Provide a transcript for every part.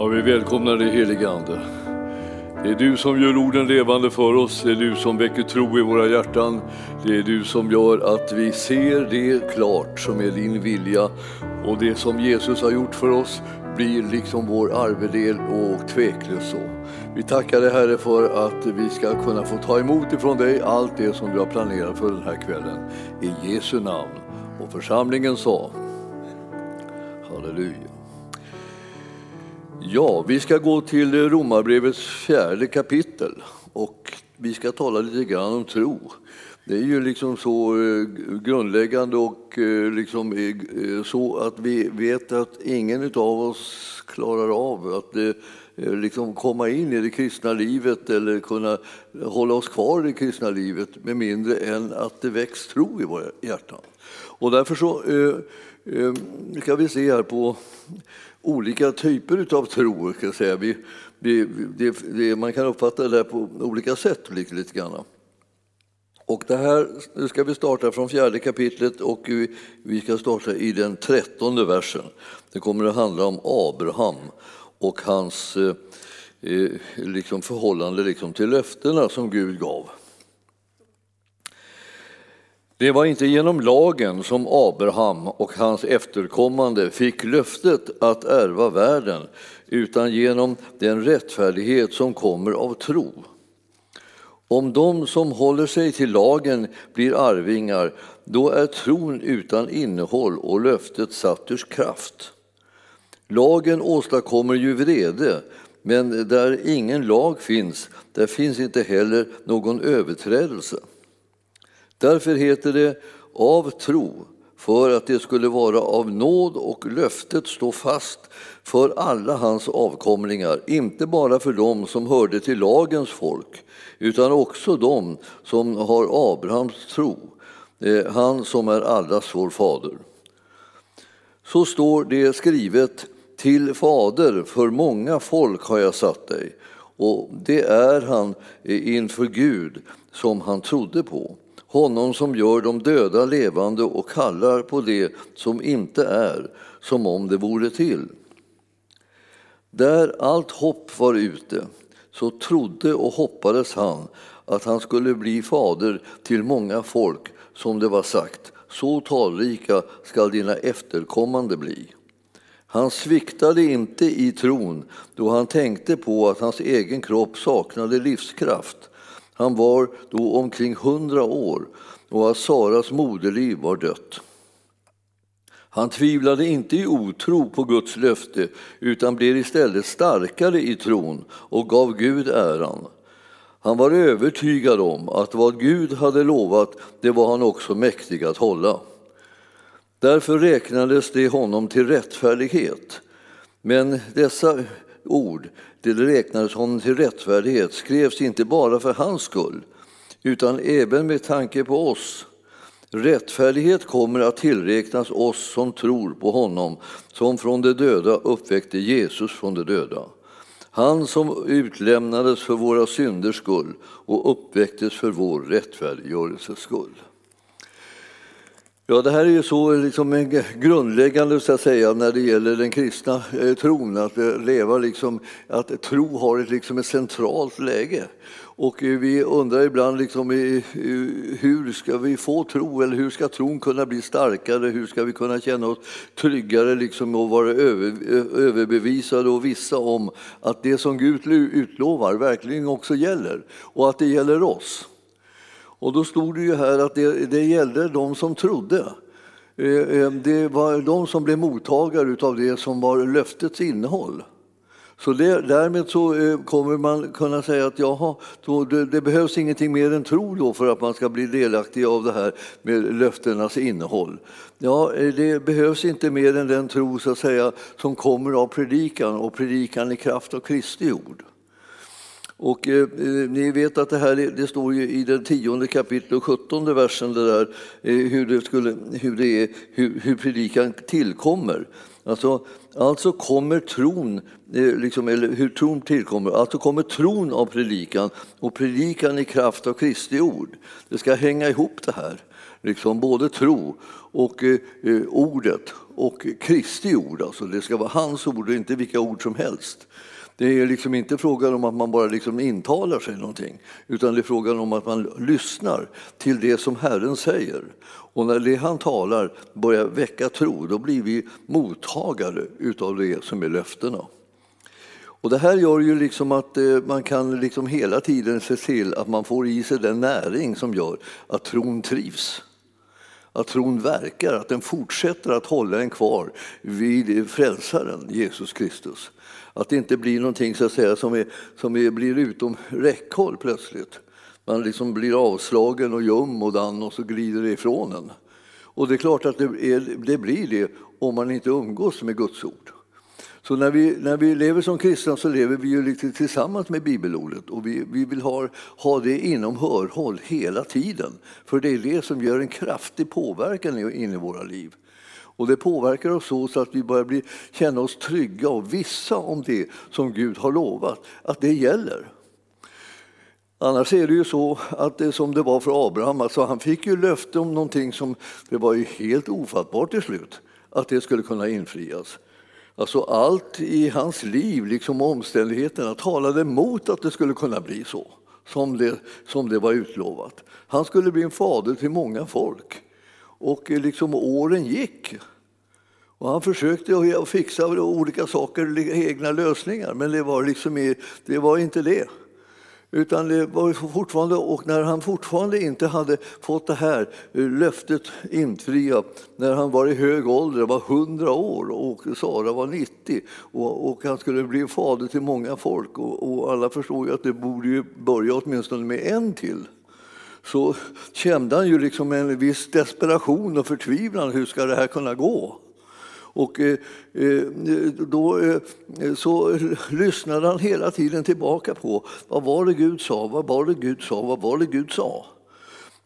Ja, vi välkomnar dig helige Ande. Det är du som gör orden levande för oss, det är du som väcker tro i våra hjärtan. Det är du som gör att vi ser det klart som är din vilja och det som Jesus har gjort för oss blir liksom vår arvedel och tveklöst så. Vi tackar dig Herre för att vi ska kunna få ta emot ifrån dig allt det som du har planerat för den här kvällen. I Jesu namn. Och församlingen sa Halleluja. Ja, vi ska gå till Romarbrevets fjärde kapitel och vi ska tala lite grann om tro. Det är ju liksom så eh, grundläggande och eh, liksom eh, så att vi vet att ingen av oss klarar av att liksom komma in i det kristna livet eller kunna hålla oss kvar i det kristna livet med mindre än att det väcks tro i våra hjärtan. Och därför så Ehm, nu ska vi se här på olika typer av tro. Ska säga. Vi, vi, det, det, man kan uppfatta det på olika sätt. Lite, lite grann. Och det här, nu ska vi starta från fjärde kapitlet och vi, vi ska starta i den trettonde versen. Det kommer att handla om Abraham och hans eh, eh liksom förhållande liksom till löftena som Gud gav. Det var inte genom lagen som Abraham och hans efterkommande fick löftet att ärva världen utan genom den rättfärdighet som kommer av tro. Om de som håller sig till lagen blir arvingar, då är tron utan innehåll och löftet satt ur kraft. Lagen åstadkommer ju vrede, men där ingen lag finns, där finns inte heller någon överträdelse. Därför heter det av tro, för att det skulle vara av nåd och löftet stå fast för alla hans avkomlingar, inte bara för dem som hörde till lagens folk, utan också dem som har Abrahams tro, eh, han som är allas vår fader. Så står det skrivet, till fader för många folk har jag satt dig, och det är han eh, inför Gud som han trodde på honom som gör de döda levande och kallar på det som inte är som om det vore till. Där allt hopp var ute så trodde och hoppades han att han skulle bli fader till många folk, som det var sagt, så talrika skall dina efterkommande bli. Han sviktade inte i tron då han tänkte på att hans egen kropp saknade livskraft han var då omkring hundra år och att Saras moderliv var dött. Han tvivlade inte i otro på Guds löfte utan blev istället starkare i tron och gav Gud äran. Han var övertygad om att vad Gud hade lovat, det var han också mäktig att hålla. Därför räknades det honom till rättfärdighet. Men dessa ord, det räknades honom till rättfärdighet, skrevs inte bara för hans skull, utan även med tanke på oss. Rättfärdighet kommer att tillräknas oss som tror på honom som från de döda uppväckte Jesus från de döda. Han som utlämnades för våra synders skull och uppväcktes för vår rättfärdiggörelses skull. Ja, det här är ju så liksom grundläggande så att säga, när det gäller den kristna eh, tron, att eh, leva liksom, att tro har ett, liksom ett centralt läge. Och eh, vi undrar ibland liksom, hur ska vi få tro, eller hur ska tron kunna bli starkare, hur ska vi kunna känna oss tryggare liksom, och vara över, eh, överbevisade och vissa om att det som Gud utlovar verkligen också gäller och att det gäller oss. Och då stod det ju här att det, det gällde de som trodde. Eh, eh, det var de som blev mottagare av det som var löftets innehåll. Så det, därmed så eh, kommer man kunna säga att jaha, då, det, det, behövs ingenting mer än tro då för att man ska bli delaktig av det här med löftenas innehåll. Ja, det behövs inte mer än den tro så att säga, som kommer av predikan och predikan i kraft av Kristi ord. Och eh, ni vet att det här det står ju i den tionde kapitlet och sjuttonde versen det där, eh, hur, det skulle, hur, det är, hur, hur predikan tillkommer. Alltså, alltså kommer tron, eh, liksom, eller hur tron tillkommer, alltså kommer tron av predikan och predikan i kraft av Kristi ord. Det ska hänga ihop det här. Liksom både tro och eh, eh ordet och Kristi ord. Alltså det ska vara hans ord och inte vilka ord som helst. Det är liksom inte frågan om att man bara liksom intalar sig någonting utan det är frågan om att man lyssnar till det som Herren säger. Och när det han talar börjar väcka tro, då blir vi mottagare utav det som är löftena. Och det här gör ju liksom att eh, man kan liksom hela tiden se till att man får i sig den näring som gör att tron trivs. Att tron verkar, att den fortsätter att hålla en kvar vid frälsaren Jesus Kristus. Att det inte blir någonting så att säga, som, är, som är, blir utom räckhåll plötsligt. Man liksom blir avslagen och ljum och dan och så glider det ifrån en. Och det är klart att det, är, det blir det om man inte umgås med Guds ord. Så när vi, när vi lever som kristna så lever vi ju lite tillsammans med bibelordet och vi, vi vill ha, ha det inom hörhåll hela tiden. För det är det som gör en kraftig påverkan in i våra liv. Och det påverkar oss så, att vi börjar bli, känna oss trygga och vissa om det som Gud har lovat, att det gäller. Annars är det ju så att det som det var för Abraham, alltså han fick ju löfte om någonting som det var ju helt ofattbart till slut, att det skulle kunna infrias. Alltså allt i hans liv, liksom omständigheterna, talade emot att det skulle kunna bli så som det, som det var utlovat. Han skulle bli en fader till många folk. Och liksom åren gick. Och han försökte att fixa olika saker, egna lösningar, men det var, liksom, det var inte det. Utan det var fortfarande, och när han fortfarande inte hade fått det här löftet infriat, när han var i hög ålder, var 100 år och Sara var 90 och, och han skulle bli fader till många folk och, och alla förstod ju att det borde ju börja åtminstone med en till så kände han ju liksom en viss desperation och förtvivlan. Hur ska det här kunna gå? Och eh, eh, då eh, så lyssnade han hela tiden tillbaka på vad var det Gud sa, vad var det Gud sa, vad var det Gud sa?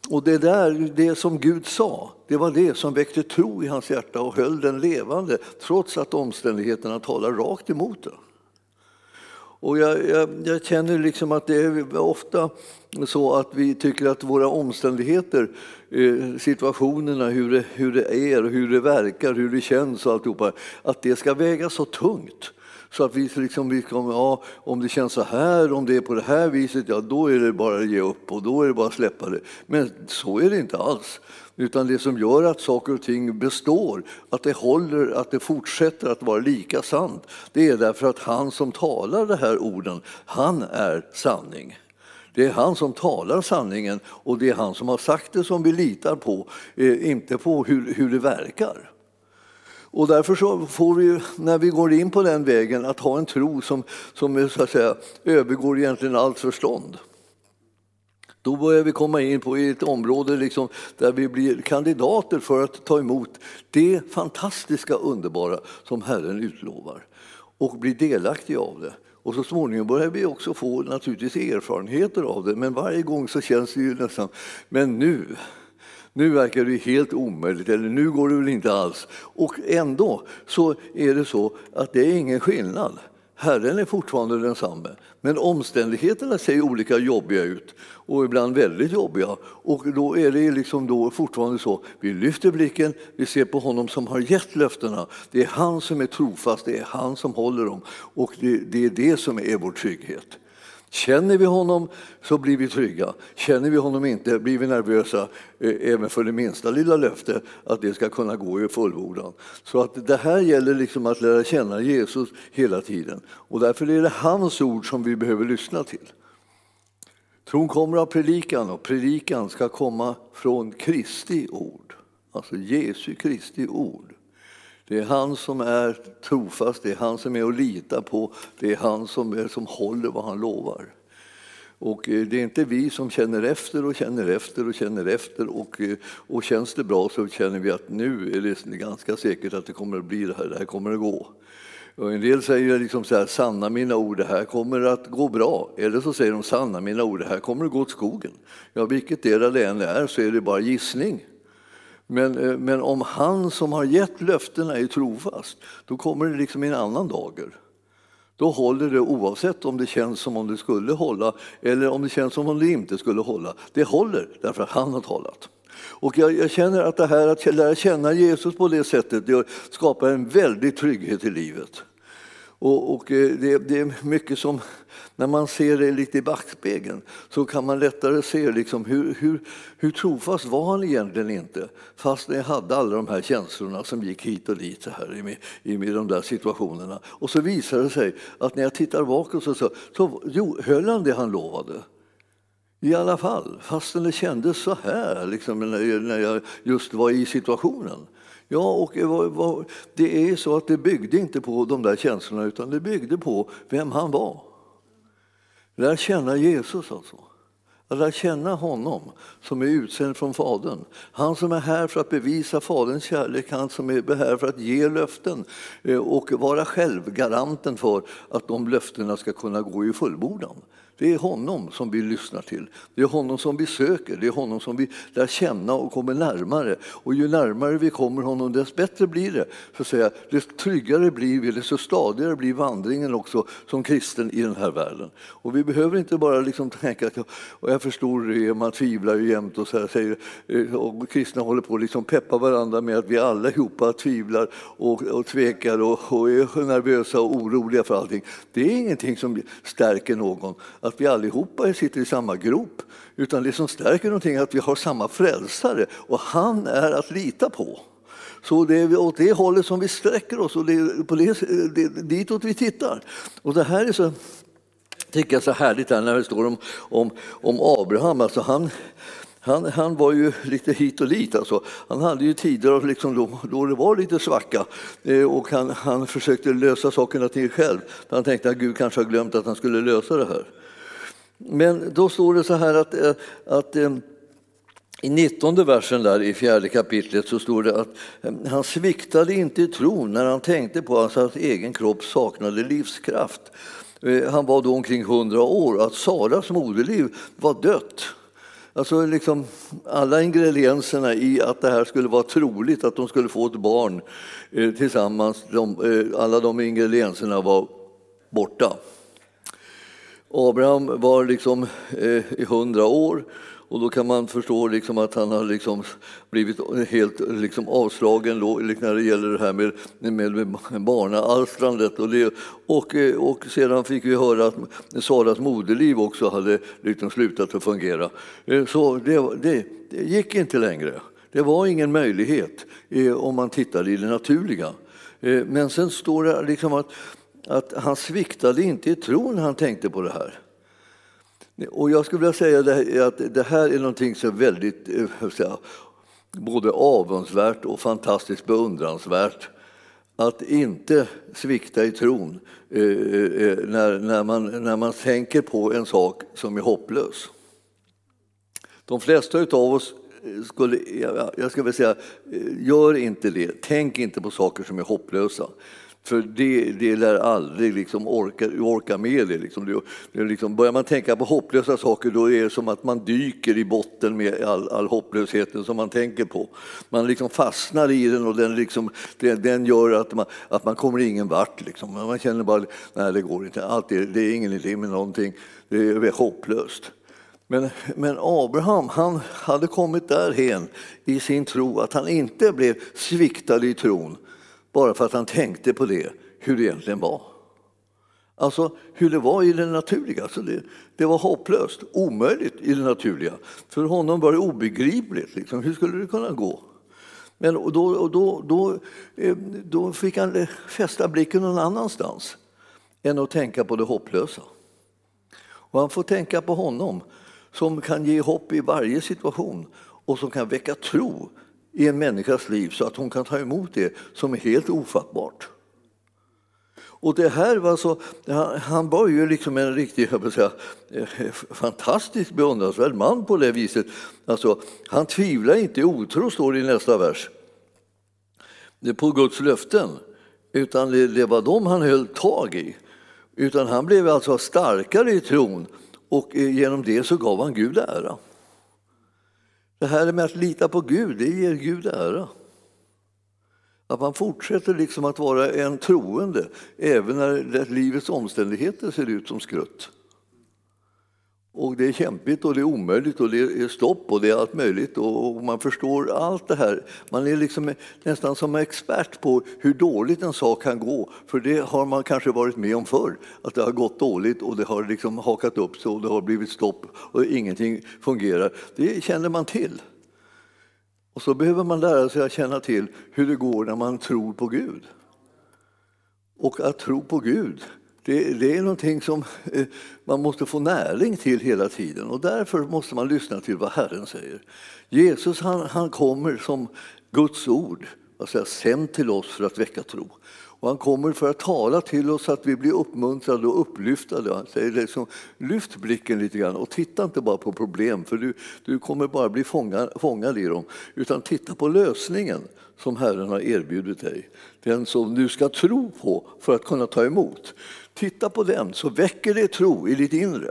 Och det där, det som Gud sa, det var det som väckte tro i hans hjärta och höll den levande trots att omständigheterna talar rakt emot den. Och jag, jag, jag, känner liksom att det är ofta så att vi tycker att våra omständigheter, eh, situationerna, hur det, hur det är, hur det verkar, hur det känns och alltihopa, att det ska väga så tungt. Så att vi liksom, vi kommer, ja, om det känns så här, om det är på det här viset, ja då är det bara att ge upp och då är det bara att släppa det. Men så är det inte alls. Utan det som gör att saker och ting består, att det håller, att det fortsätter att vara lika sant, det är därför att han som talar de här orden, han är sanning. Det är han som talar sanningen och det är han som har sagt det som vi litar på, eh, inte på hur, hur det verkar. Och därför så får vi, när vi går in på den vägen, att ha en tro som, som så att säga, övergår egentligen allt förstånd. Då börjar vi komma in på ett område liksom där vi blir kandidater för att ta emot det fantastiska, underbara som Herren utlovar och bli delaktiga av det. Och så småningom börjar vi också få naturligtvis erfarenheter av det, men varje gång så känns det ju nästan, men nu, nu verkar det helt omöjligt, eller nu går det väl inte alls. Och ändå så är det så att det är ingen skillnad. Herren är fortfarande densamme, men omständigheterna ser olika jobbiga ut och ibland väldigt jobbiga. Och då är det liksom då fortfarande så, vi lyfter blicken, vi ser på honom som har gett löftena. Det är han som är trofast, det är han som håller dem och det, det är det som är vår trygghet. Känner vi honom så blir vi trygga. Känner vi honom inte blir vi nervösa eh, även för det minsta lilla löfte att det ska kunna gå i fullbordan. Så att det här gäller liksom att lära känna Jesus hela tiden. Och därför är det hans ord som vi behöver lyssna till. Tron kommer av predikan och predikan ska komma från Kristi ord. Alltså Jesu Kristi ord. Det är han som är trofast, det är han som är att lita på, det är han som, är, som håller vad han lovar. Och eh, det är inte vi som känner efter och känner efter och känner efter och, eh, och känns det bra så känner vi att nu är det ganska säkert att det kommer att bli det här, det här kommer att gå. Och en del säger liksom så här, sanna mina ord, det här kommer att gå bra. Eller så säger de, sanna mina ord, det här kommer att gå åt skogen. Ja, vilket det än är så är det bara gissning. Men, eh, men om han som har gett löftena är trofast, då kommer det liksom i en annan dager. Då håller det oavsett om det känns som om det skulle hålla eller om det känns som om det inte skulle hålla. Det håller därför att han har talat. Och jag, jag, känner att det här att lära känna Jesus på det sättet det skapar en väldig trygghet i livet. Och, och eh, det, det, är mycket som, när man ser det lite i backspegeln så kan man lättare se liksom hur, hur, hur trofast var han egentligen inte fast jag hade alla de här känslorna som gick hit och dit så här, i, i, i de där situationerna. Och så visar det sig att när jag tittar bakåt så, så, så jo, höll han det han lovade. I alla fall, fastän det kändes så här liksom, när jag just var i situationen. Ja, och det är så att det byggde inte på de där känslorna utan det byggde på vem han var. Lär känna Jesus alltså. lär känna honom som är utsänd från Fadern. Han som är här för att bevisa Faderns kärlek, han som är här för att ge löften eh, och vara själv garanten för att de löftena ska kunna gå i fullbordan. Det är honom som vi lyssnar till. Det är honom som vi söker, det är honom som vi lär känna och kommer närmare. Och ju närmare vi kommer honom, desto bättre blir det. För att säga, desto tryggare blir vi, desto stadigare blir vandringen också som kristen i den här världen. Och vi behöver inte bara liksom tänka att och jag förstår det, man tvivlar ju jämt och, så här, säger, eh, och kristna håller på att liksom peppa varandra med att vi allihopa tvivlar och, och tvekar och, och är nervösa och oroliga för allting. Det är ingenting som stärker någon att vi allihopa sitter i samma grop, utan det som stärker någonting är att vi har samma frälsare och han är att lita på. Så det är åt det hållet som vi sträcker oss och det är på det, det, ditåt vi tittar. Och det här är så, tycker jag så härligt här när det står om, om, om Abraham. Alltså han, han, han var ju lite hit och dit. Alltså. Han hade ju tider liksom då, då det var lite svacka eh, och han, han försökte lösa sakerna till själv. Han tänkte att Gud kanske har glömt att han skulle lösa det här. Men då står det så här att, eh, att eh, i 19 versen där i fjärde kapitlet så står det att eh, han sviktade inte i tron när han tänkte på att hans egen kropp saknade livskraft. Han var då omkring 100 år att Saras moderliv var dött. Alltså liksom alla ingredienserna i att det här skulle vara troligt att de skulle få ett barn tillsammans, de, alla de ingredienserna var borta. Abraham var liksom eh, i hundra år och då kan man förstå liksom att han har liksom blivit helt liksom avslagen då, liksom när det gäller det här med, med, med barnaalstrandet. Och, det, och, eh, och sedan fick vi höra att Saras moderliv också hade liksom slutat att fungera. Eh, så det, det, det gick inte längre. Det var ingen möjlighet eh, om man tittade i det naturliga. Men sen står det liksom att att han sviktade inte i tron när han tänkte på det här. Och jag skulle vilja säga att det här är någonting som är väldigt eh, säga, både avundsvärt och fantastiskt beundransvärt. Att inte svikta i tron eh, eh, eh, när, när, man, när man tänker på en sak som är hopplös. De flesta av oss skulle, jag ska väl säga, gör inte det. Tänk inte på saker som är hopplösa. För det, det lär aldrig liksom orka, orka med det. Liksom. Det, det liksom, börjar man tänka på hopplösa saker då är det som att man dyker i botten med all, all hopplösheten som man tänker på. Man liksom fastnar i den och den, liksom, den, den gör att man, att man kommer ingen vart. Liksom. Man känner bara nej det går inte, Allt är, det är ingen idé med någonting, det är hopplöst. Men, men Abraham han hade kommit därhen i sin tro att han inte blev sviktad i tron bara för att han tänkte på det, hur det egentligen var. Alltså hur det var i det naturliga. Alltså det, det var hopplöst, omöjligt i det naturliga. För honom var det obegripligt. Liksom. Hur skulle det kunna gå? Men då, då, då, då, då fick han fästa blicken någon annanstans än att tänka på det hopplösa. Och han får tänka på honom som kan ge hopp i varje situation och som kan väcka tro i en människas liv så att hon kan ta emot det som är helt ofattbart. Och det här var så, han var ju liksom en riktig, jag säga, fantastiskt fantastisk beundransvärd man på det viset. Alltså, han tvivlar inte i otro, står det i nästa vers, det på Guds löften, utan det, det var dem han höll tag i. Utan han blev alltså starkare i tron och eh, genom det så gav han Gud ära. Det här med att lita på Gud, det ger Gud ära. Att man fortsätter liksom att vara en troende även när livets omständigheter ser ut som skrutt. Och det är kämpigt och det är omöjligt och det är stopp och det är allt möjligt och man förstår allt det här. Man är liksom nästan som expert på hur dåligt en sak kan gå, för det har man kanske varit med om förr, att det har gått dåligt och det har liksom hakat upp sig och det har blivit stopp och ingenting fungerar. Det känner man till. Och så behöver man lära sig att känna till hur det går när man tror på Gud. Och att tro på Gud det, det, är någonting som eh, man måste få näring till hela tiden och därför måste man lyssna till vad Herren säger. Jesus han, han kommer som Guds ord, alltså sänd till oss för att väcka tro. Och han kommer för att tala till oss så att vi blir uppmuntrade och upplyftade. Han säger liksom, lyft blicken lite grann och titta inte bara på problem för du, du kommer bara bli fångad, fångad i dem. Utan titta på lösningen som Herren har erbjudit dig. Den som du ska tro på för att kunna ta emot. Titta på den så väcker det tro i ditt inre.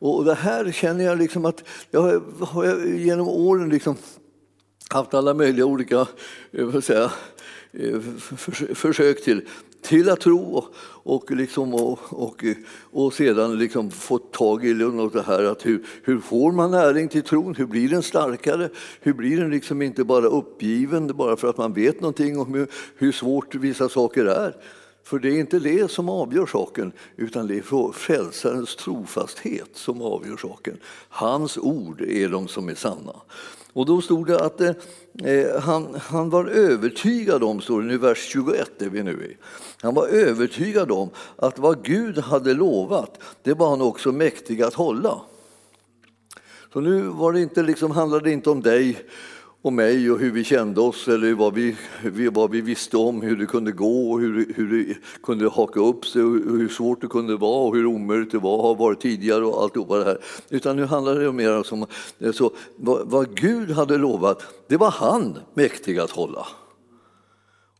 Och det här känner jag liksom att jag har genom åren liksom haft alla möjliga olika eh, säga, eh, försök till, till att tro och, liksom, och, och, och sedan liksom fått tag i något det här att hur, hur får man näring till tron? Hur blir den starkare? Hur blir den liksom inte bara uppgiven bara för att man vet någonting om hur, hur svårt vissa saker är? För det är inte det som avgör saken, utan det är frälsarens trofasthet som avgör saken. Hans ord är de som är sanna. Och då stod det att eh, eh han, han var övertygad om, står det i vers 21, är vi nu i. Han var övertygad om att vad Gud hade lovat, det var han också mäktig att hålla. Så nu var det inte, liksom, handlade det inte om dig och mig och hur vi kände oss eller vad vi, vad vi visste om hur det kunde gå och hur, hur det kunde haka upp sig och hur svårt det kunde vara och hur omöjligt det var, har varit tidigare och alltihopa det här. Utan nu handlar det mer om så, vad, vad Gud hade lovat, det var han mäktig att hålla.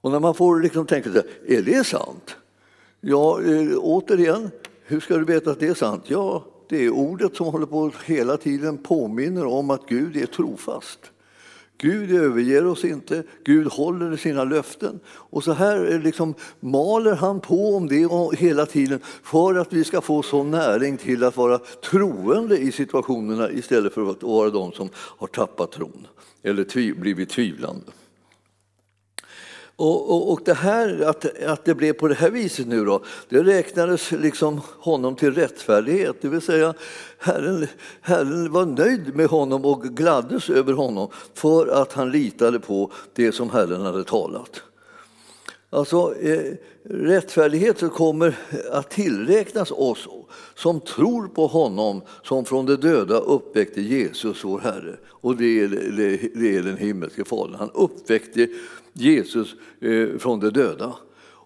Och när man får liksom tänka sig, är det sant? Ja, eh, återigen, hur ska du veta att det är sant? Ja, det är ordet som håller på hela tiden påminner om att Gud är trofast. Gud överger oss inte, Gud håller sina löften. Och så här eh, liksom maler han på om det hela tiden för att vi ska få sån näring till att vara troende i situationerna istället för att vara de som har tappat tron eller blivit tvivlande. Och, och, och, det här, att, att det blev på det här viset nu då, det räknades liksom honom till rättfärdighet. Det vill säga, Herren, Herren var nöjd med honom och gladdes över honom för att han litade på det som Herren hade talat. Alltså, eh, rättfärdighet kommer att tillräknas oss som tror på honom som från de döda uppväckte Jesus, vår Herre. Och det är, det, det är den himmelske Fadern. Han uppväckte Jesus eh, från de döda.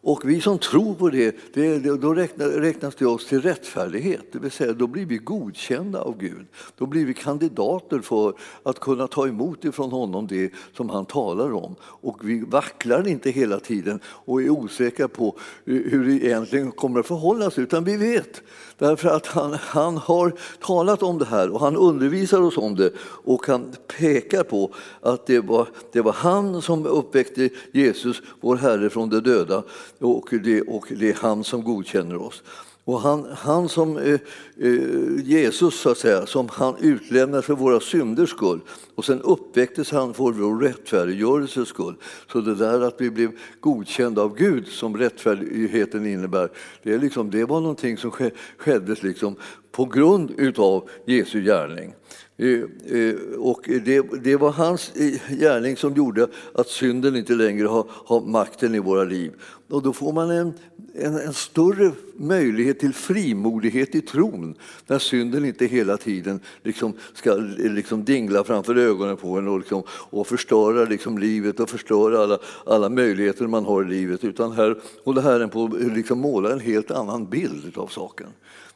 Och vi som tror på det, det då räknas det oss till rättfärdighet. Det vill säga, då blir vi godkända av Gud. Då blir vi kandidater för att kunna ta emot ifrån honom det som han talar om. Och vi vacklar inte hela tiden och är osäkra på hur det egentligen kommer att förhålla sig, utan vi vet. Därför att han, han har talat om det här och han undervisar oss om det och han pekar på att det var, det var han som uppväckte Jesus, vår Herre, från de döda och det, och det är han som godkänner oss. Och han, han som eh, eh, Jesus, så att säga, som han utlämnade för våra synders skull och sen uppväcktes han för vår rättfärdiggörelses skull. Så det där att vi blev godkända av Gud, som rättfärdigheten innebär, det, är liksom, det var någonting som skedde liksom på grund av Jesu gärning. Eh, eh, och det, det, var hans eh, gärning som gjorde att synden inte längre har, har makten i våra liv. Och då får man en, en, en, större möjlighet till frimodighet i tron när synden inte hela tiden liksom ska liksom dingla framför ögonen på en och, liksom, och förstöra liksom livet och förstöra alla, alla möjligheter man har i livet. Utan här håller Herren på att liksom måla en helt annan bild av saken.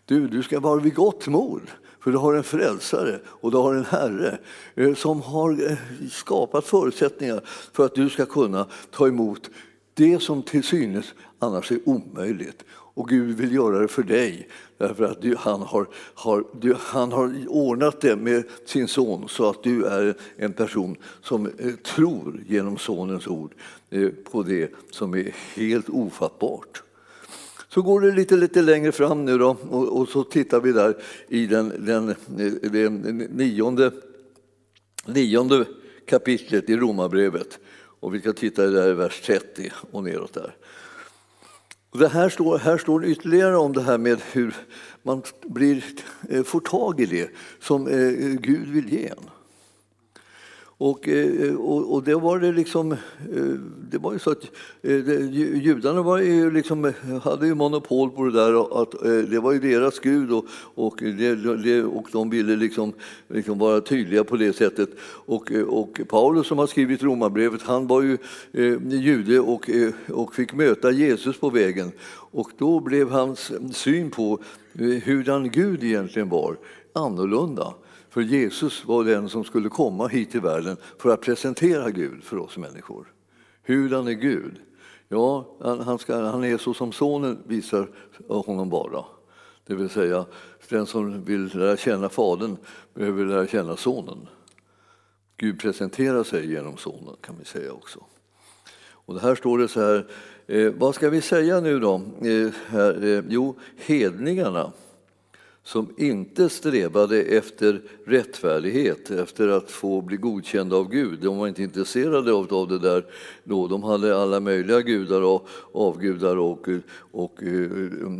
Du, du ska vara vid gott mod. För du har en frälsare och du har en Herre eh, som har eh, skapat förutsättningar för att du ska kunna ta emot det som till synes annars är omöjligt. Och Gud vill göra det för dig därför att du, han, har, har, du, han har ordnat det med sin son så att du är en person som eh, tror genom sonens ord på det som är helt ofattbart. Så går det lite, lite längre fram nu då, och, och så tittar vi där i den, den, den nionde, nionde kapitlet i Romarbrevet. Och vi ska titta där i vers 30 och neråt där. Och det här, står, här står ytterligare om det här med hur man blir, eh, får tag i det som eh, Gud vill ge en. Och, eh, och, och, det var det liksom, eh, det var ju så att eh, judarna var ju liksom, hade ju monopol på det där, att det var ju deras gud och, och, det, och de ville liksom, liksom vara tydliga på det sättet. Och, och Paulus som har skrivit Romarbrevet, han var ju jude och, och fick möta Jesus på vägen. Och då blev hans syn på hurdan Gud egentligen var annorlunda. För Jesus var den som skulle komma hit till världen för att presentera Gud för oss människor. Hurdan är Gud? Ja, han, ska, han är så som sonen visar honom vara. Det vill säga, den som vill lära känna Fadern behöver lära känna Sonen. Gud presenterar sig genom Sonen, kan vi säga också. Och det här står det så här, eh, vad ska vi säga nu då? Eh, här, eh, jo, hedningarna som inte strävade efter rättfärdighet, efter att få bli godkända av Gud. De var inte intresserade av det där då. De hade alla möjliga gudar och avgudar och, och, och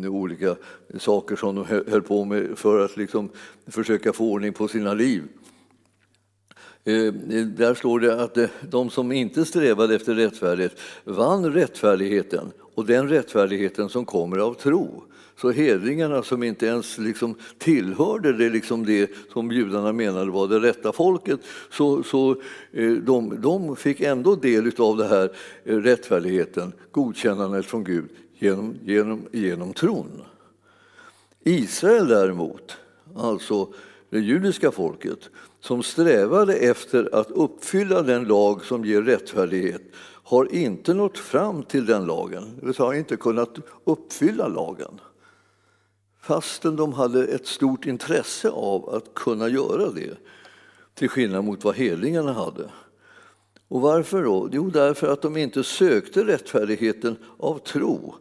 olika saker som de höll på med för att liksom försöka få ordning på sina liv. Eh, där står det att eh, de som inte strävade efter rättfärdighet vann rättfärdigheten och den rättfärdigheten som kommer av tro. Så hedningarna som inte ens liksom tillhörde det, liksom det som judarna menade var det rätta folket, så, så eh, de, de fick ändå del av den här eh, rättfärdigheten, godkännandet från Gud genom, genom, genom tron. Israel däremot, alltså det judiska folket, som strävade efter att uppfylla den lag som ger rättfärdighet har inte nått fram till den lagen, det vill säga har inte kunnat uppfylla lagen fastän de hade ett stort intresse av att kunna göra det, till skillnad mot vad hedningarna hade. Och varför då? Jo, därför att de inte sökte rättfärdigheten av tro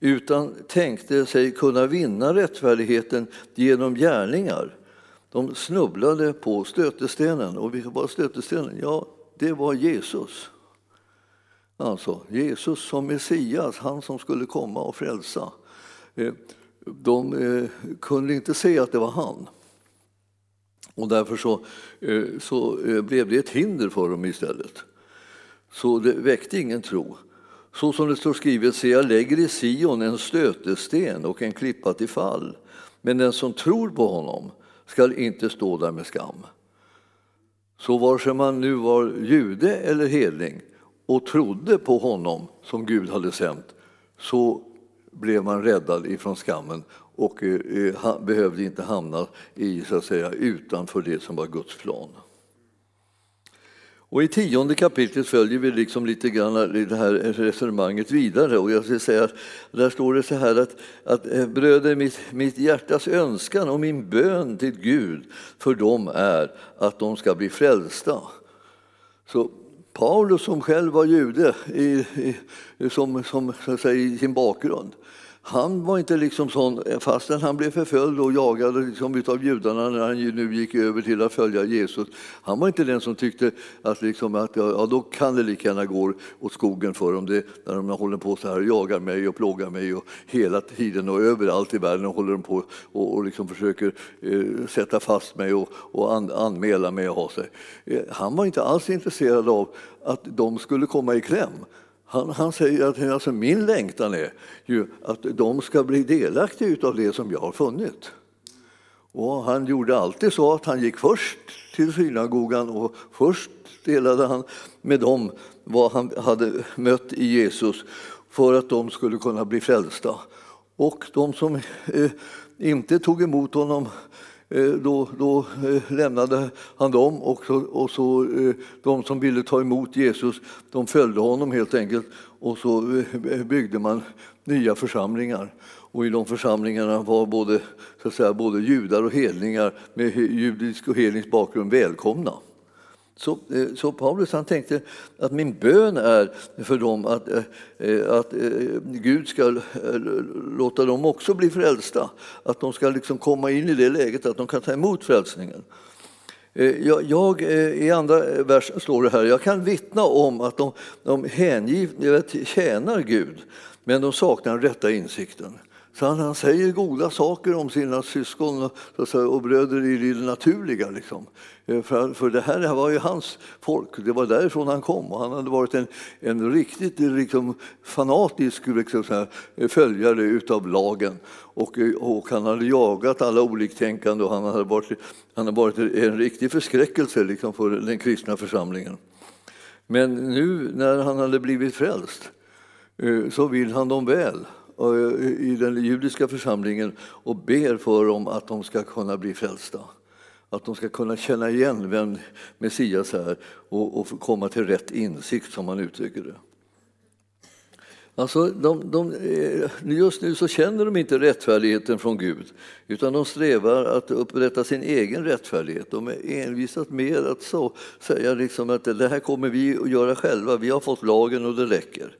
utan tänkte sig kunna vinna rättfärdigheten genom gärningar. De snubblade på stötestenen. Och vilka var stötestenen? Ja, det var Jesus. Alltså Jesus som Messias, han som skulle komma och frälsa. Eh, de eh, kunde inte se att det var han. Och därför så, eh, så eh, blev det ett hinder för dem istället. Så det väckte ingen tro. Så som det står skrivet, se jag lägger i Sion en stötesten och en klippa till fall. Men den som tror på honom skall inte stå där med skam. Så vare sig man nu var jude eller hedning och trodde på honom som Gud hade sänt så blev man räddad ifrån skammen och eh, eh behövde inte hamna i, så att säga, utanför det som var Guds plan. Och I tionde kapitlet följer vi liksom lite grann det här resonemanget vidare. Och jag ska säga att där står det så här att, att eh, bröder, mitt, mitt hjärtas önskan och min bön till Gud för dem är att de ska bli frälsta. Så Paulus som själv var jude i, i, som, som, så säga, i sin bakgrund, han var inte liksom sån, fastän han blev förföljd och jagad liksom av judarna när han nu gick över till att följa Jesus. Han var inte den som tyckte att, liksom, att ja, då kan det lika gärna gå åt skogen för dem det, när de håller på så här och jagar mig och plågar mig och hela tiden och överallt i världen håller de på och, och liksom försöker eh, sätta fast mig och, och an, anmäla mig och ha sig. Eh, han var inte alls intresserad av att de skulle komma i kläm. Han, han säger att alltså, min längtan är ju att de ska bli delaktiga av det som jag har funnit. Och han gjorde alltid så att han gick först till synagogan och först delade han med dem vad han hade mött i Jesus för att de skulle kunna bli frälsta. Och de som eh, inte tog emot honom Eh, då, då eh, lämnade han dem och, så, och så, eh, de som ville ta emot Jesus de följde honom helt enkelt och så byggde man nya församlingar. Och I de församlingarna var både, så säga, både judar och hedningar med judisk och hednisk bakgrund välkomna. Så, eh, så Paulus han tänkte att min bön är för dem att, eh, eh, att Gud ska låta dem också bli frälsta. Att de ska liksom komma in i det läget att de kan ta emot frälsningen. Jag, jag, I andra versen står det här, jag kan vittna om att de, de hängivet tjänar Gud, men de saknar den rätta insikten. Så han, han säger goda saker om sina syskon och, säga, och bröder i det naturliga. Liksom. Eh, för, för det här var ju hans folk, det var därifrån han kom. Och han hade varit en, en riktigt liksom, fanatisk liksom, här, eh, följare utav lagen. Och, eh, och han hade jagat alla oliktänkande och han hade varit, han hade varit en riktig förskräckelse liksom, för den kristna församlingen. Men nu när han hade blivit frälst så vill han dem väl Eh, i den judiska församlingen och ber för dem att de ska kunna bli frälsta. Att de ska kunna känna igen vem Messias är och, och komma till rätt insikt, som man uttrycker det. Alltså, de, de, eh, just nu så känner de inte rättfärdigheten från Gud utan de strävar att upprätta sin egen rättfärdighet. De är envisat med att så, säga liksom att det här kommer vi att göra själva, vi har fått lagen och det räcker.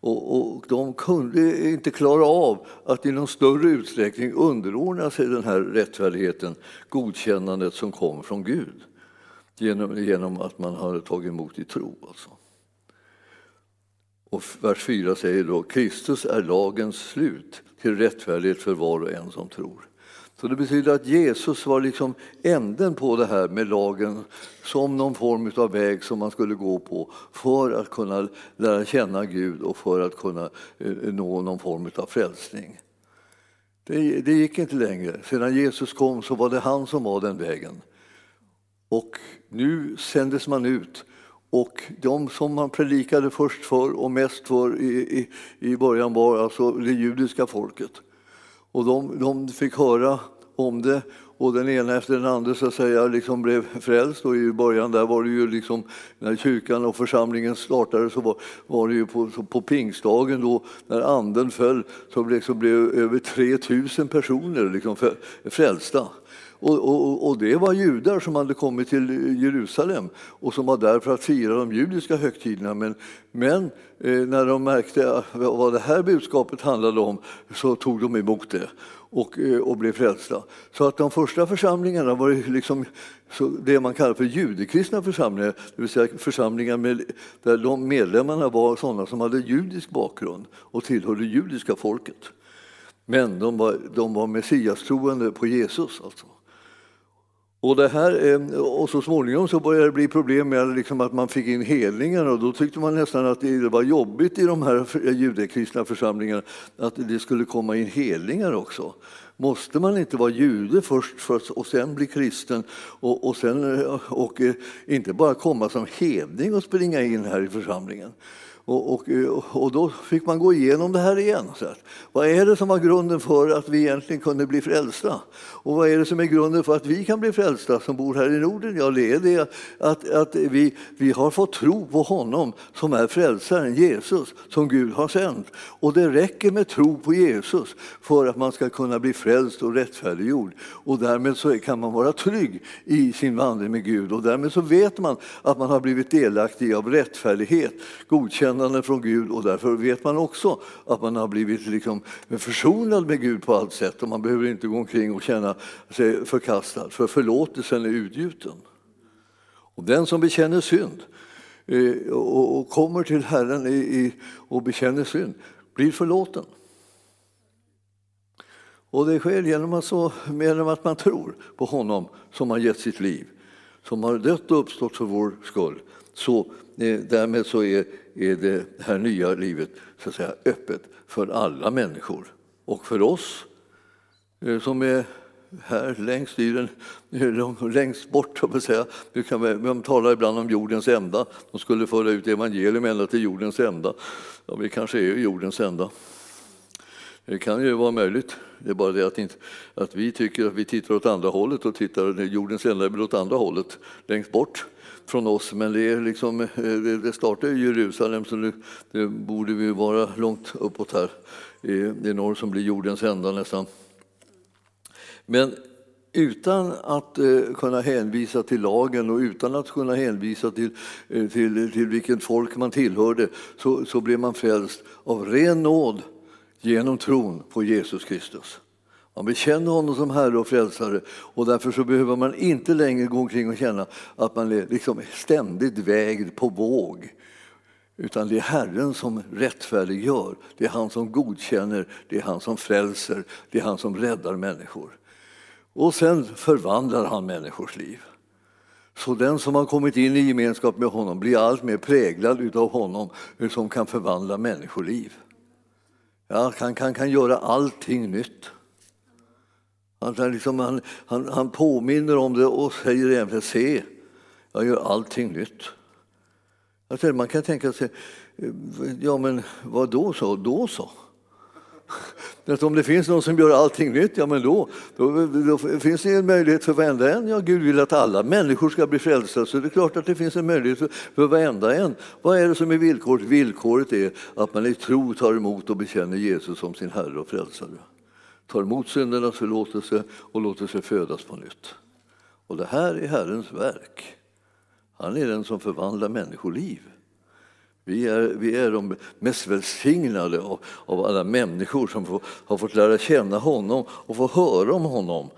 Och, och, de kunde inte klara av att i någon större utsträckning underordna sig den här rättfärdigheten, godkännandet som kom från Gud genom, genom att man hade tagit emot i tro. Alltså. Och vers 4 säger då Kristus är lagens slut till rättfärdighet för var och en som tror. Så det betyder att Jesus var liksom änden på det här med lagen som någon form av väg som man skulle gå på för att kunna lära känna Gud och för att kunna eh, nå någon form av frälsning. Det, det gick inte längre. Sedan Jesus kom så var det han som var den vägen. Och nu sändes man ut och de som man predikade först för och mest för i, i, i början var alltså det judiska folket. Och de, de fick höra om det och den ena efter den andra så att säga, liksom blev frälst. Och I början där var det ju liksom, när kyrkan och församlingen startade så var, var det ju på, på pingstdagen då, när anden föll så liksom blev över 3000 personer liksom frälsta. Och, och, och, det var judar som hade kommit till Jerusalem och som var där för att fira de judiska högtiderna. Men, men eh, när de märkte eh, vad det här budskapet handlade om så tog de emot det och, eh, och blev frälsta. Så att de första församlingarna var liksom det man kallar för judekristna församlingar, det vill säga församlingar med, där de medlemmarna var sådana som hade judisk bakgrund och tillhörde judiska folket. Men de var, de var messiastroende på Jesus. Alltså. Och, det här, och så småningom så började det bli problem med liksom att man fick in helningar och då tyckte man nästan att det var jobbigt i de här judekristna församlingarna att det skulle komma in helningar också. Måste man inte vara jude först först och sen bli kristen och, och, sen, och, och eh, inte bara komma som hedning och springa in här i församlingen? Och, och, och, då fick man gå igenom det här igen. Så att, vad är det som var grunden för att vi egentligen kunde bli frälsta? Och vad är det som är grunden för att vi kan bli frälsta som bor här i Norden? Ja, det är det att, att vi, vi har fått tro på honom som är frälsaren, Jesus, som Gud har sänt. Och det räcker med tro på Jesus för att man ska kunna bli frälst och rättfärdiggjord. Och därmed så kan man vara trygg i sin vandring med Gud och därmed så vet man att man har blivit delaktig av rättfärdighet, godkänd erkännande från Gud och därför vet man också att man har blivit liksom försonad med Gud på allt sätt och man behöver inte gå omkring och känna sig förkastad för förlåtelsen är utgjuten. Och den som bekänner synd eh, och kommer till Herren och bekänner synd blir förlåten. Och det sker genom att, så, genom att man tror på honom som har gett sitt liv, som har dött och uppstått för vår skull. Så eh, därmed så är är det här nya livet så att säga, öppet för alla människor. Och för oss eh, som är här längst i den, eh, längst bort, jag säga. Vi kan, man talar ibland om jordens ända. De skulle föra ut evangelium ända till jordens ända. Ja, vi kanske är jordens ända. Det kan ju vara möjligt. Det är bara det att, inte, att vi tycker att vi tittar åt andra hållet och tittar, jordens ända är åt andra hållet, längst bort från oss, men det, är liksom, eh, det startar i Jerusalem så det, det borde vi vara långt uppåt här. Det är norr som blir jordens ända nästan. Men utan att eh, kunna hänvisa till lagen och utan att kunna hänvisa till, eh, till, till vilket folk man tillhörde så, så blev man frälst av ren nåd genom tron på Jesus Kristus. Man bekänner honom som Herre och Frälsare och därför så behöver man inte längre gå omkring och känna att man är liksom ständigt vägd på våg. Utan det är Herren som rättfärdiggör, det är han som godkänner, det är han som frälser, det är han som räddar människor. Och sen förvandlar han människors liv. Så den som har kommit in i gemenskap med honom blir allt mer präglad utav honom som kan förvandla människoliv. Ja, han kan, kan göra allting nytt. Han, liksom, han, han, han påminner om det och säger egentligen se, jag gör allting nytt. Alltså, man kan tänka sig, eh, ja men vad då så? Då så? Att om det finns någon som gör allting nytt, ja men då, då, då, finns det en möjlighet för varenda en. Ja, Gud vill att alla människor ska bli frälsta, så det är klart att det finns en möjlighet för, för varenda en. Vad är det som är villkoret? Villkoret är att man i tro tar emot och bekänner Jesus som sin Herre och Frälsare. Tar emot syndernas förlåtelse och låter sig födas på nytt. Och det här är Herrens verk. Han är den som förvandlar människoliv. Vi är, vi är de mest välsignade av, av alla människor som får, har fått lära känna honom och få höra om honom.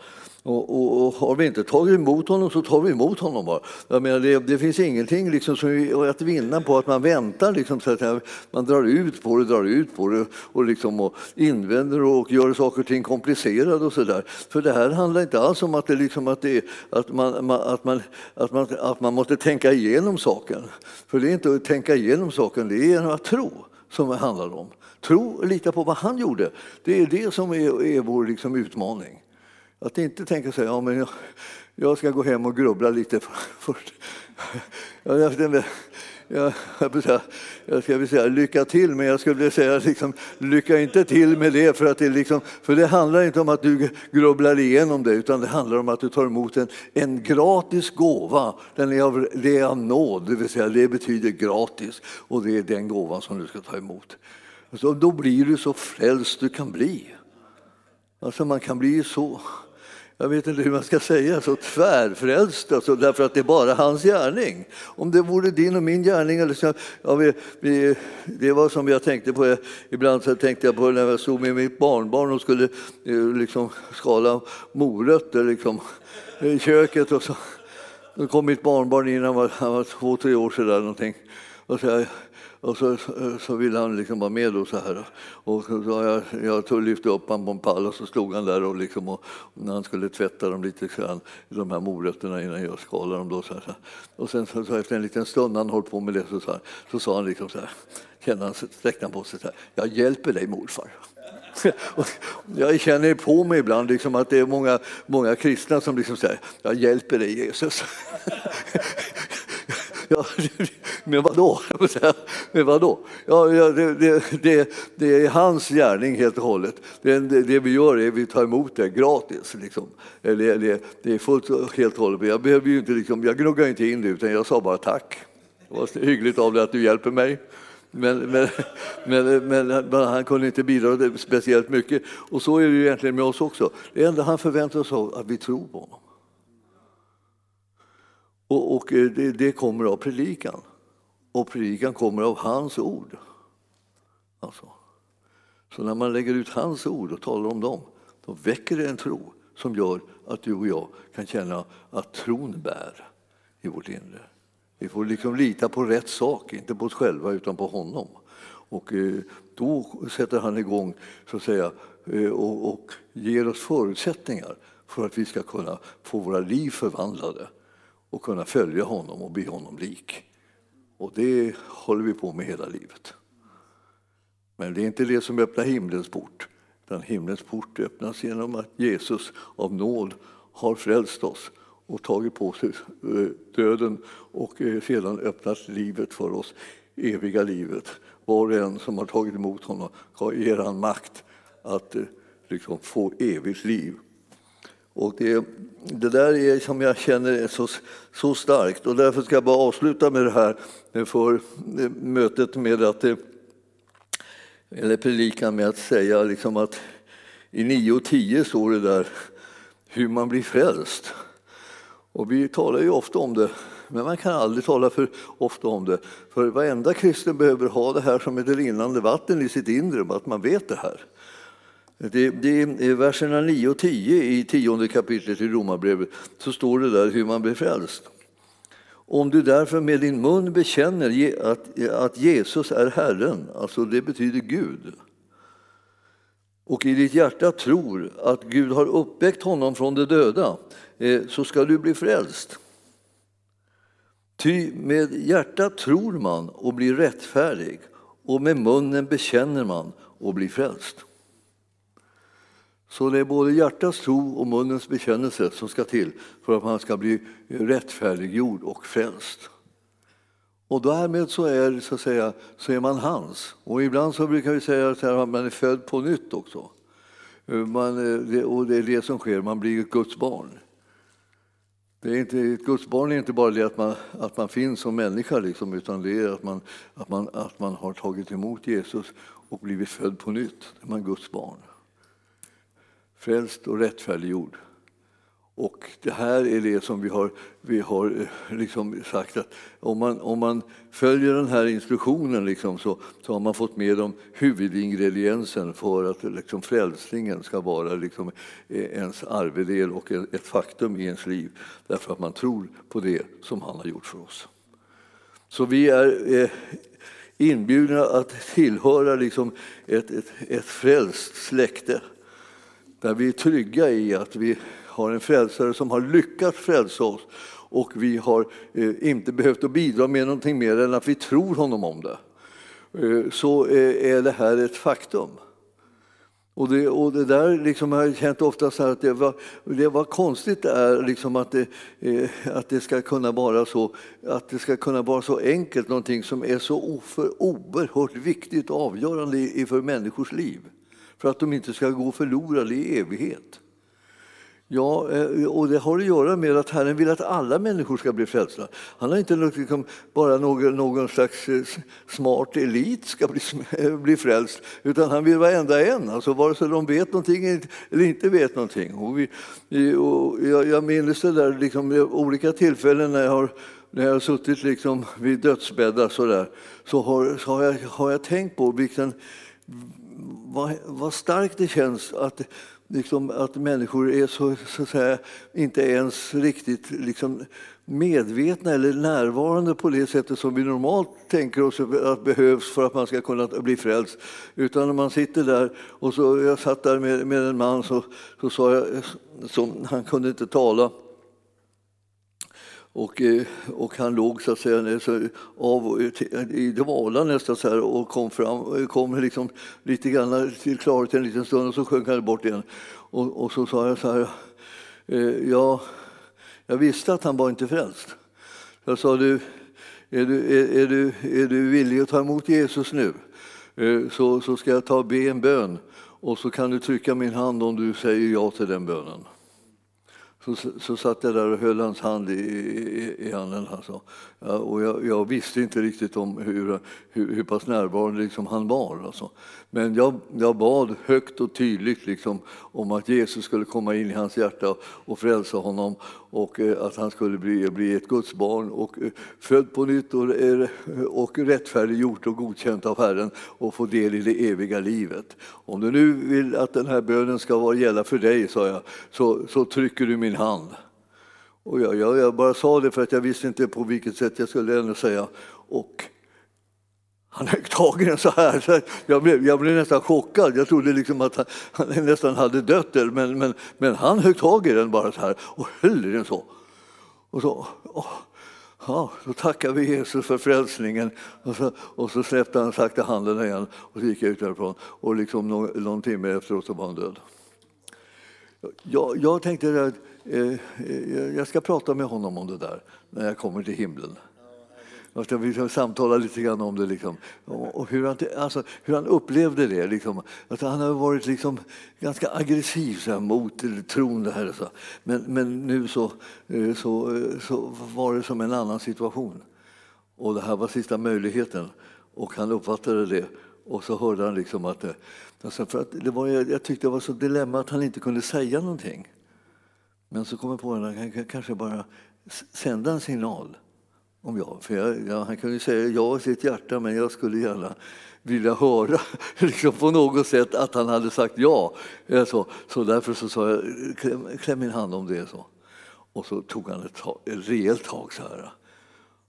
Och, och, och, har vi inte tagit emot honom så tar vi emot honom bara. Jag menar, det, det finns ingenting liksom som att vinna på att man väntar, liksom, så att man drar ut på det, drar ut på det och, liksom, och invänder och gör saker och ting komplicerade och sådär. För det här handlar inte alls om att, det, liksom, att, det, att, man, att, man, att, man, att man måste tänka igenom saken. För det är inte att tänka igenom saken, det är att tro som det handlar om. Tro och lita på vad han gjorde. Det är det som är, är vår liksom, utmaning. Att inte tänka sig, ja men jag, jag ska gå hem och grubbla lite först. Jag, jag, jag, jag ska säga lycka till, men jag skulle vilja säga liksom, lycka inte till med det för, att det liksom, för det handlar inte om att du grubblar igenom det utan det handlar om att du tar emot en, en gratis gåva. Den är av, det är av nåd, det vill säga det betyder gratis och det är den gåvan som du ska ta emot. Så då blir du så frälst du kan bli. Alltså man kan bli så jag vet inte hur man ska säga, så tvärfrälst, alltså, därför att det är bara hans gärning. Om det vore din och min gärning, eller så, ja, vi, vi, det var som jag tänkte på, ibland så tänkte jag på när jag stod med mitt barnbarn och skulle eh, liksom, skala morötter liksom, i köket. Och så, då kom mitt barnbarn in, han var, han var två, tre år sedan någonting. Och så, och så, så ville han liksom vara med och så här. Och så jag, jag tog, lyfte upp honom på en pall och så stod han där och, liksom, och när han skulle tvätta dem lite grann, de här morötterna innan jag skalade dem. Då, så här. Och sen så, så efter en liten stund han höll på med det så, så, här, så sa han liksom så här, kände han, sträckte han på sig så här, jag hjälper dig morfar. Jag känner på mig ibland liksom att det är många, många kristna som liksom säger, jag hjälper dig Jesus. Ja, men vadå? Men vadå? Ja, det, det, det, det är hans gärning helt och hållet. Det, det, vi gör är att vi tar emot det gratis. Liksom. Eller, det, det är fullt helt och hållet. Jag, behöver ju inte, liksom, jag gnuggar inte in det utan jag sa bara tack. Det var hyggligt av dig att du hjälper mig. Men, men, men, men, han kunde inte bidra speciellt mycket. Och så är det egentligen med oss också. Det enda han förväntar sig är att vi tror på honom. Och, och eh, det, det, kommer av predikan. Och predikan kommer av hans ord. Alltså. Så när man lägger ut hans ord och talar om dem, då väcker det en tro som gör att du och jag kan känna att tron bär i vårt inre. Vi får liksom lita på rätt sak, inte på oss själva utan på honom. Och eh, då sätter han igång så att säga, eh, och, och ger oss förutsättningar för att vi ska kunna få våra liv förvandlade och kunna följa honom och bli honom lik. Och det håller vi på med hela livet. Men det är inte det som öppnar himlens port. Utan himlens port öppnas genom att Jesus av nåd har frälst oss och tagit på sig eh, döden och eh, sedan öppnat livet för oss, eviga livet. Var och en som har tagit emot honom ger han makt att eh, liksom, få evigt liv. Och det, det där är som jag känner är så, så starkt och därför ska jag bara avsluta med det här för eh, mötet med att eh, eller predikan med att säga liksom att i 9 och 10 står det där hur man blir frälst. Och vi talar ju ofta om det, men man kan aldrig tala för ofta om det. För varenda kristen behöver ha det här som ett rinnande vatten i sitt inre, att man vet det här. Det, det är verserna 9 och 10 i tionde kapitlet i Romarbrevet så står det där hur man blir frälst. Om du därför med din mun bekänner att, att Jesus är Herren, alltså det betyder Gud, och i ditt hjärta tror att Gud har uppväckt honom från de döda, eh, så ska du bli frälst. Ty med hjärtat tror man och blir rättfärdig och med munnen bekänner man och blir frälst. Så det är både hjärtats tro och munnens bekännelse som ska till för att man ska bli rättfärdiggjord och frälst. Och därmed så är, så, att säga, så är man hans. Och ibland så brukar vi säga att man är född på nytt också. Eh, man, eh, och det är det som sker, man blir ett Guds barn. Det är inte, ett Guds barn är inte bara det att man, att man finns som människa, liksom, utan det är att man, att, man, att man har tagit emot Jesus och blivit född på nytt. Det är man Guds barn frälst och rättfärdiggjord. Och det här är det som vi har, vi har eh, liksom sagt att om man, om man följer den här instruktionen liksom så, så har man fått med dem huvudingrediensen för att liksom frälsningen ska vara liksom eh, ens arvedel och ett faktum i ens liv. Därför att man tror på det som han har gjort för oss. Så vi är eh, inbjudna att tillhöra liksom ett, ett, ett frälst släkte där vi är trygga i att vi har en frälsare som har lyckats frälsa oss och vi har eh, inte behövt att bidra med någonting mer än att vi tror honom om det. Eh, så eh, är det här ett faktum. Och det, och det där liksom har jag känt ofta så att det var, det var konstigt det är liksom att, det, att det ska kunna vara så att det ska kunna vara så enkelt, någonting som är så oerhört viktigt och avgörande för människors liv för att de inte ska gå förlorade i evighet. Ja, eh, och det har att göra med att Herren vill att alla människor ska bli frälsta. Han har inte liksom bara någon, någon slags eh, smart elit ska bli, eh, bli frälst, utan han vill varenda en, alltså vare sig de vet någonting eller inte vet någonting. Och vi, och jag, jag minns det där liksom, olika tillfällen när jag har när jag har suttit liksom vid dödsbäddar så, där, så, har, så har, jag, har jag tänkt på vilken vad, vad starkt det känns att, liksom, att människor är så, så att säga, inte ens riktigt liksom, medvetna eller närvarande på det sättet som vi normalt tänker oss att behövs för att man ska kunna bli frälst. Utan när man sitter där, och så, jag satt där med, med en man så, så sa jag, som, han kunde inte tala, och, eh, och han låg så att säga så av, i dvala nästan så här och kom, fram, kom liksom lite grann till klarhet en liten stund och så sjönk han bort igen. Och, och så sa jag så här, eh, ja, jag visste att han var inte frälst. Jag sa, du, är, du, är, är, du, är du villig att ta emot Jesus nu? Eh, så, så ska jag ta och be en bön och så kan du trycka min hand om du säger ja till den bönen. Så, så satt jag där och höll hans hand i, i, i handen. Alltså. Ja, och jag, jag, visste inte riktigt om hur, hur, hur pass närvarande liksom han var. Alltså. Men jag, jag bad högt och tydligt liksom, om att Jesus skulle komma in i hans hjärta och frälsa honom och eh, att han skulle bli, bli ett Guds barn och eh, född på nytt och, eh, och rättfärdiggjort och godkänt av Herren och få del i det eviga livet. Om du nu vill att den här bönen ska gälla för dig, sa jag, så, så trycker du min hand. Och jag, jag, jag, bara sa det för att jag visste inte på vilket sätt jag skulle ändå säga. Och han högg tag i den så här. Så jag, blev, jag blev nästan chockad. Jag trodde liksom att han, han nästan hade dött. Men, men, men han högg tag i den bara så här och höll i den så. Och så åh, ja, då tackar vi Jesus för frälsningen. Och så, och så släppte han sakta handen igen och så gick jag ut därifrån. Och liksom någon, någon timme efteråt så var han död. Jag, jag tänkte att eh, eh, jag ska prata med honom om det där när jag kommer till himlen. Vi vill samtala lite grann om det. Liksom. Och hur, han, alltså, hur han upplevde det. Liksom. Att han har varit liksom ganska aggressiv så här, mot tron. Det här, så. Men, men nu så, eh, så, eh, så var det som en annan situation. Och det här var sista möjligheten. Och han uppfattade det. Och så hörde han liksom att, eh, alltså för att det var, jag tyckte det var så dilemma att han inte kunde säga någonting. Men så kom jag på att han kanske bara sända en signal om jag. För jag, ja, han kunde säga ja i sitt hjärta, men jag skulle gärna vilja höra liksom på något sätt att han hade sagt ja. Eh, så, så därför så sa jag kläm, kläm min hand om det så. Och så tog han ett, tag, ett rejält tag så här.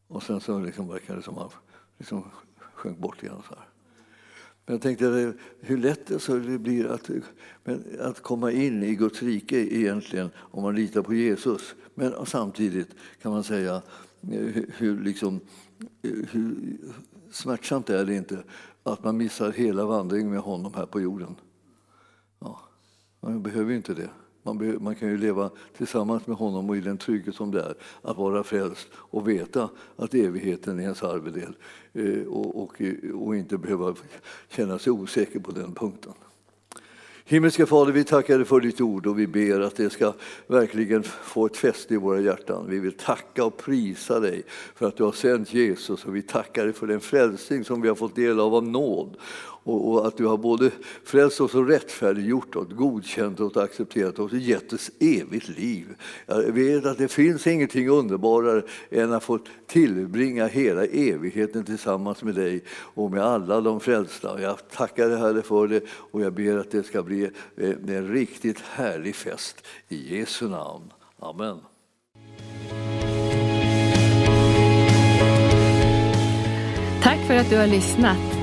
Och sen så liksom verkade det som att han liksom sjönk bort igen. Så här. Men jag tänkte hur lätt det blir att, att komma in i Guds rike egentligen om man litar på Jesus. Men samtidigt kan man säga hur, liksom, hur smärtsamt är det inte att man missar hela vandringen med honom här på jorden. Ja, man behöver inte det. Man, man, kan ju leva tillsammans med honom och i den trygghet som det är att vara frälst och veta att evigheten är ens arvedel eh, och, och, och inte behöva känna sig osäker på den punkten. Himmelske Fader, vi tackar dig för ditt ord och vi ber att det ska verkligen få ett fäste i våra hjärtan. Vi vill tacka och prisa dig för att du har sänt Jesus och vi tackar dig för den frälsning som vi har fått del av av nåd och, och, att du har både frälst oss och rättfärdiggjort oss, godkänt oss och accepterat oss och gett oss evigt liv. Jag vet att det finns ingenting underbarare än att få tillbringa hela evigheten tillsammans med dig och med alla de frälsta. Jag tackar dig Herre för det och jag ber att det ska bli eh, en riktigt härlig fest. I Jesu namn. Amen. Tack för att du har lyssnat.